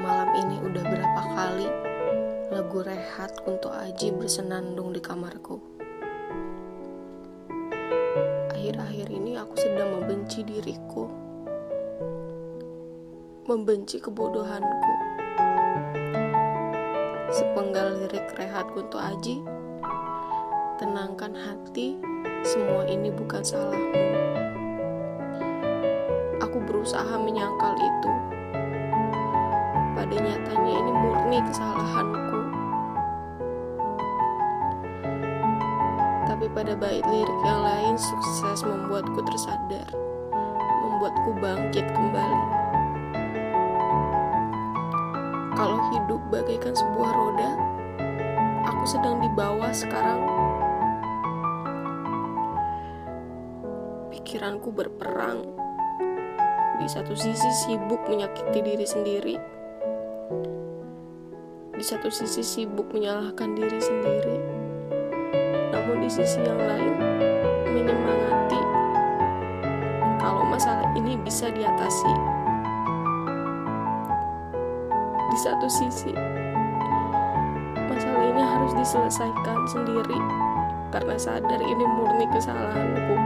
malam ini udah berapa kali lagu rehat untuk Aji bersenandung di kamarku. Akhir-akhir ini aku sedang membenci diriku. Membenci kebodohanku. Sepenggal lirik rehat untuk Aji. Tenangkan hati, semua ini bukan salahmu. Aku berusaha menyangkal itu pada nyatanya ini murni kesalahanku. Tapi pada bait lirik yang lain sukses membuatku tersadar, membuatku bangkit kembali. Kalau hidup bagaikan sebuah roda, aku sedang dibawa sekarang. Pikiranku berperang. Di satu sisi sibuk menyakiti diri sendiri, di satu sisi sibuk menyalahkan diri sendiri, namun di sisi yang lain menyemangati kalau masalah ini bisa diatasi. Di satu sisi, masalah ini harus diselesaikan sendiri karena sadar ini murni kesalahanku.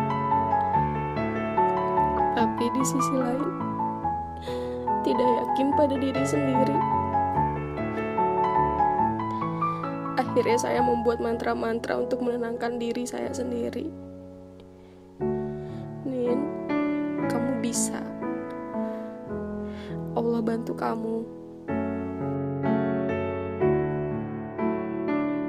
Tapi di sisi lain, tidak yakin pada diri sendiri. Akhirnya saya membuat mantra-mantra untuk menenangkan diri saya sendiri. Nin, kamu bisa. Allah bantu kamu.